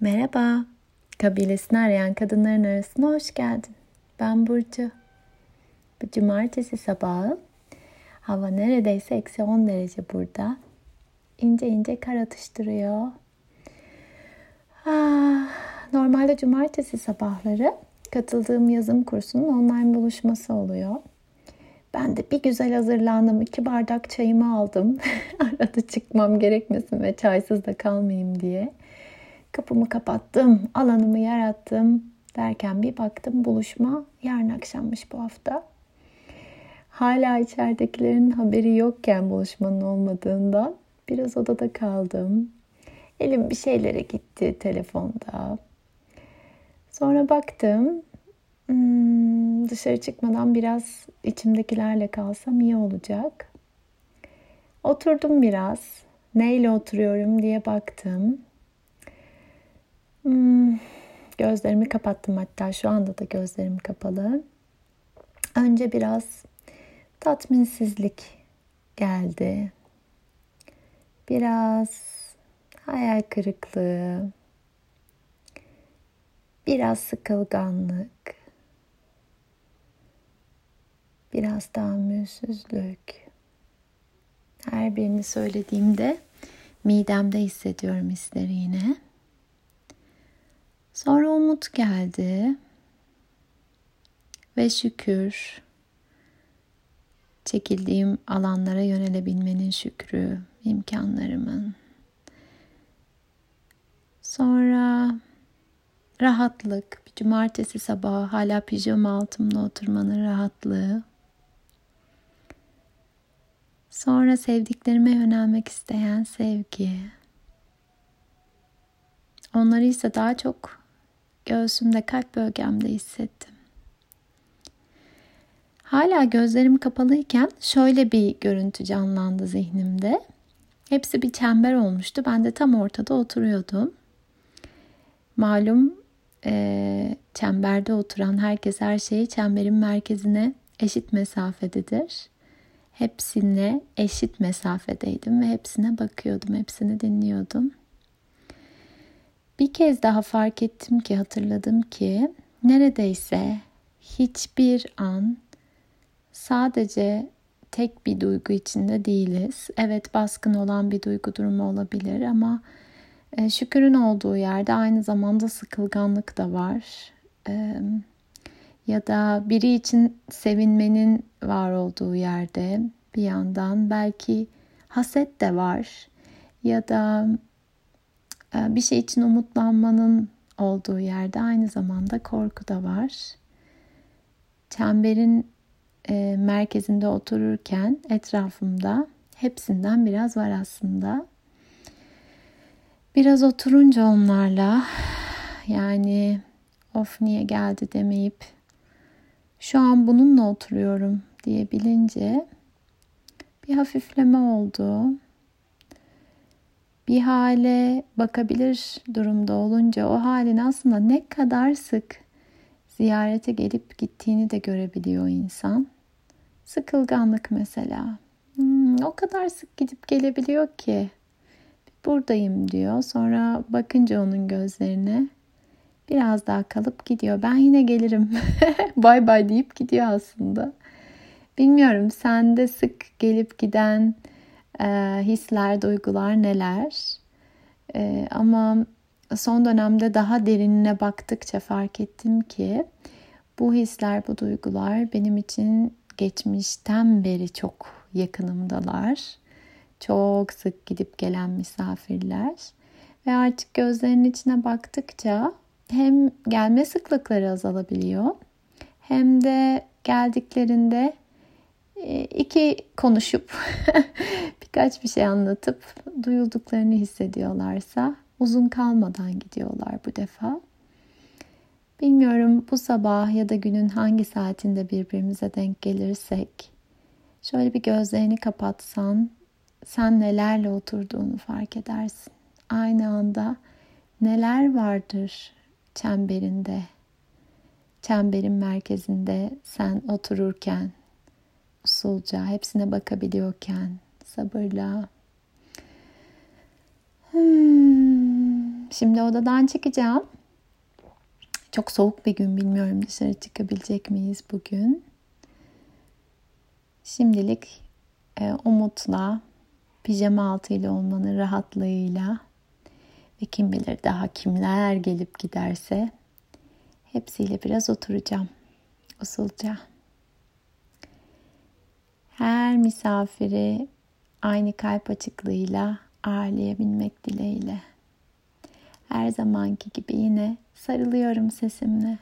Merhaba, kabilesini arayan kadınların arasına hoş geldin. Ben Burcu. Bu cumartesi sabahı hava neredeyse eksi 10 derece burada. İnce ince kar atıştırıyor. Ah, normalde cumartesi sabahları katıldığım yazım kursunun online buluşması oluyor. Ben de bir güzel hazırlandım. iki bardak çayımı aldım. Arada çıkmam gerekmesin ve çaysız da kalmayayım diye. Kapımı kapattım, alanımı yarattım derken bir baktım buluşma yarın akşammış bu hafta. Hala içeridekilerin haberi yokken buluşmanın olmadığından biraz odada kaldım. Elim bir şeylere gitti telefonda. Sonra baktım hmm, dışarı çıkmadan biraz içimdekilerle kalsam iyi olacak. Oturdum biraz. Neyle oturuyorum diye baktım. Hmm, gözlerimi kapattım hatta şu anda da gözlerim kapalı. Önce biraz tatminsizlik geldi. Biraz hayal kırıklığı. Biraz sıkılganlık. Biraz tahammülsüzlük. Her birini söylediğimde midemde hissediyorum hisleri yine. Sonra umut geldi. Ve şükür. Çekildiğim alanlara yönelebilmenin şükrü, imkanlarımın. Sonra rahatlık, bir cumartesi sabahı hala pijama altımda oturmanın rahatlığı. Sonra sevdiklerime yönelmek isteyen sevgi. Onları ise daha çok göğsümde, kalp bölgemde hissettim. Hala gözlerim kapalıyken şöyle bir görüntü canlandı zihnimde. Hepsi bir çember olmuştu. Ben de tam ortada oturuyordum. Malum e, çemberde oturan herkes her şeyi çemberin merkezine eşit mesafededir. Hepsine eşit mesafedeydim ve hepsine bakıyordum, hepsini dinliyordum. Bir kez daha fark ettim ki hatırladım ki neredeyse hiçbir an sadece tek bir duygu içinde değiliz. Evet baskın olan bir duygu durumu olabilir ama e, şükürün olduğu yerde aynı zamanda sıkılganlık da var. E, ya da biri için sevinmenin var olduğu yerde bir yandan belki haset de var ya da bir şey için umutlanmanın olduğu yerde aynı zamanda korku da var. Çemberin e, merkezinde otururken etrafımda hepsinden biraz var aslında. Biraz oturunca onlarla yani of niye geldi demeyip şu an bununla oturuyorum diye bilince bir hafifleme oldu bir hale bakabilir durumda olunca o halin aslında ne kadar sık ziyarete gelip gittiğini de görebiliyor insan. Sıkılganlık mesela. Hmm, o kadar sık gidip gelebiliyor ki buradayım diyor. Sonra bakınca onun gözlerine biraz daha kalıp gidiyor. Ben yine gelirim. bay bay deyip gidiyor aslında. Bilmiyorum sende sık gelip giden e, hisler, duygular neler? E, ama son dönemde daha derinine baktıkça fark ettim ki bu hisler, bu duygular benim için geçmişten beri çok yakınımdalar. Çok sık gidip gelen misafirler. Ve artık gözlerinin içine baktıkça hem gelme sıklıkları azalabiliyor hem de geldiklerinde e, iki konuşup birkaç bir şey anlatıp duyulduklarını hissediyorlarsa uzun kalmadan gidiyorlar bu defa. Bilmiyorum bu sabah ya da günün hangi saatinde birbirimize denk gelirsek şöyle bir gözlerini kapatsan sen nelerle oturduğunu fark edersin. Aynı anda neler vardır çemberinde, çemberin merkezinde sen otururken usulca hepsine bakabiliyorken sabırla hmm, Şimdi odadan çıkacağım. Çok soğuk bir gün bilmiyorum dışarı çıkabilecek miyiz bugün. Şimdilik e, umutla, pijama altıyla olmanın rahatlığıyla ve kim bilir daha kimler gelip giderse hepsiyle biraz oturacağım usulca. Her misafiri aynı kalp açıklığıyla ağırlayabilmek dileğiyle. Her zamanki gibi yine sarılıyorum sesimle.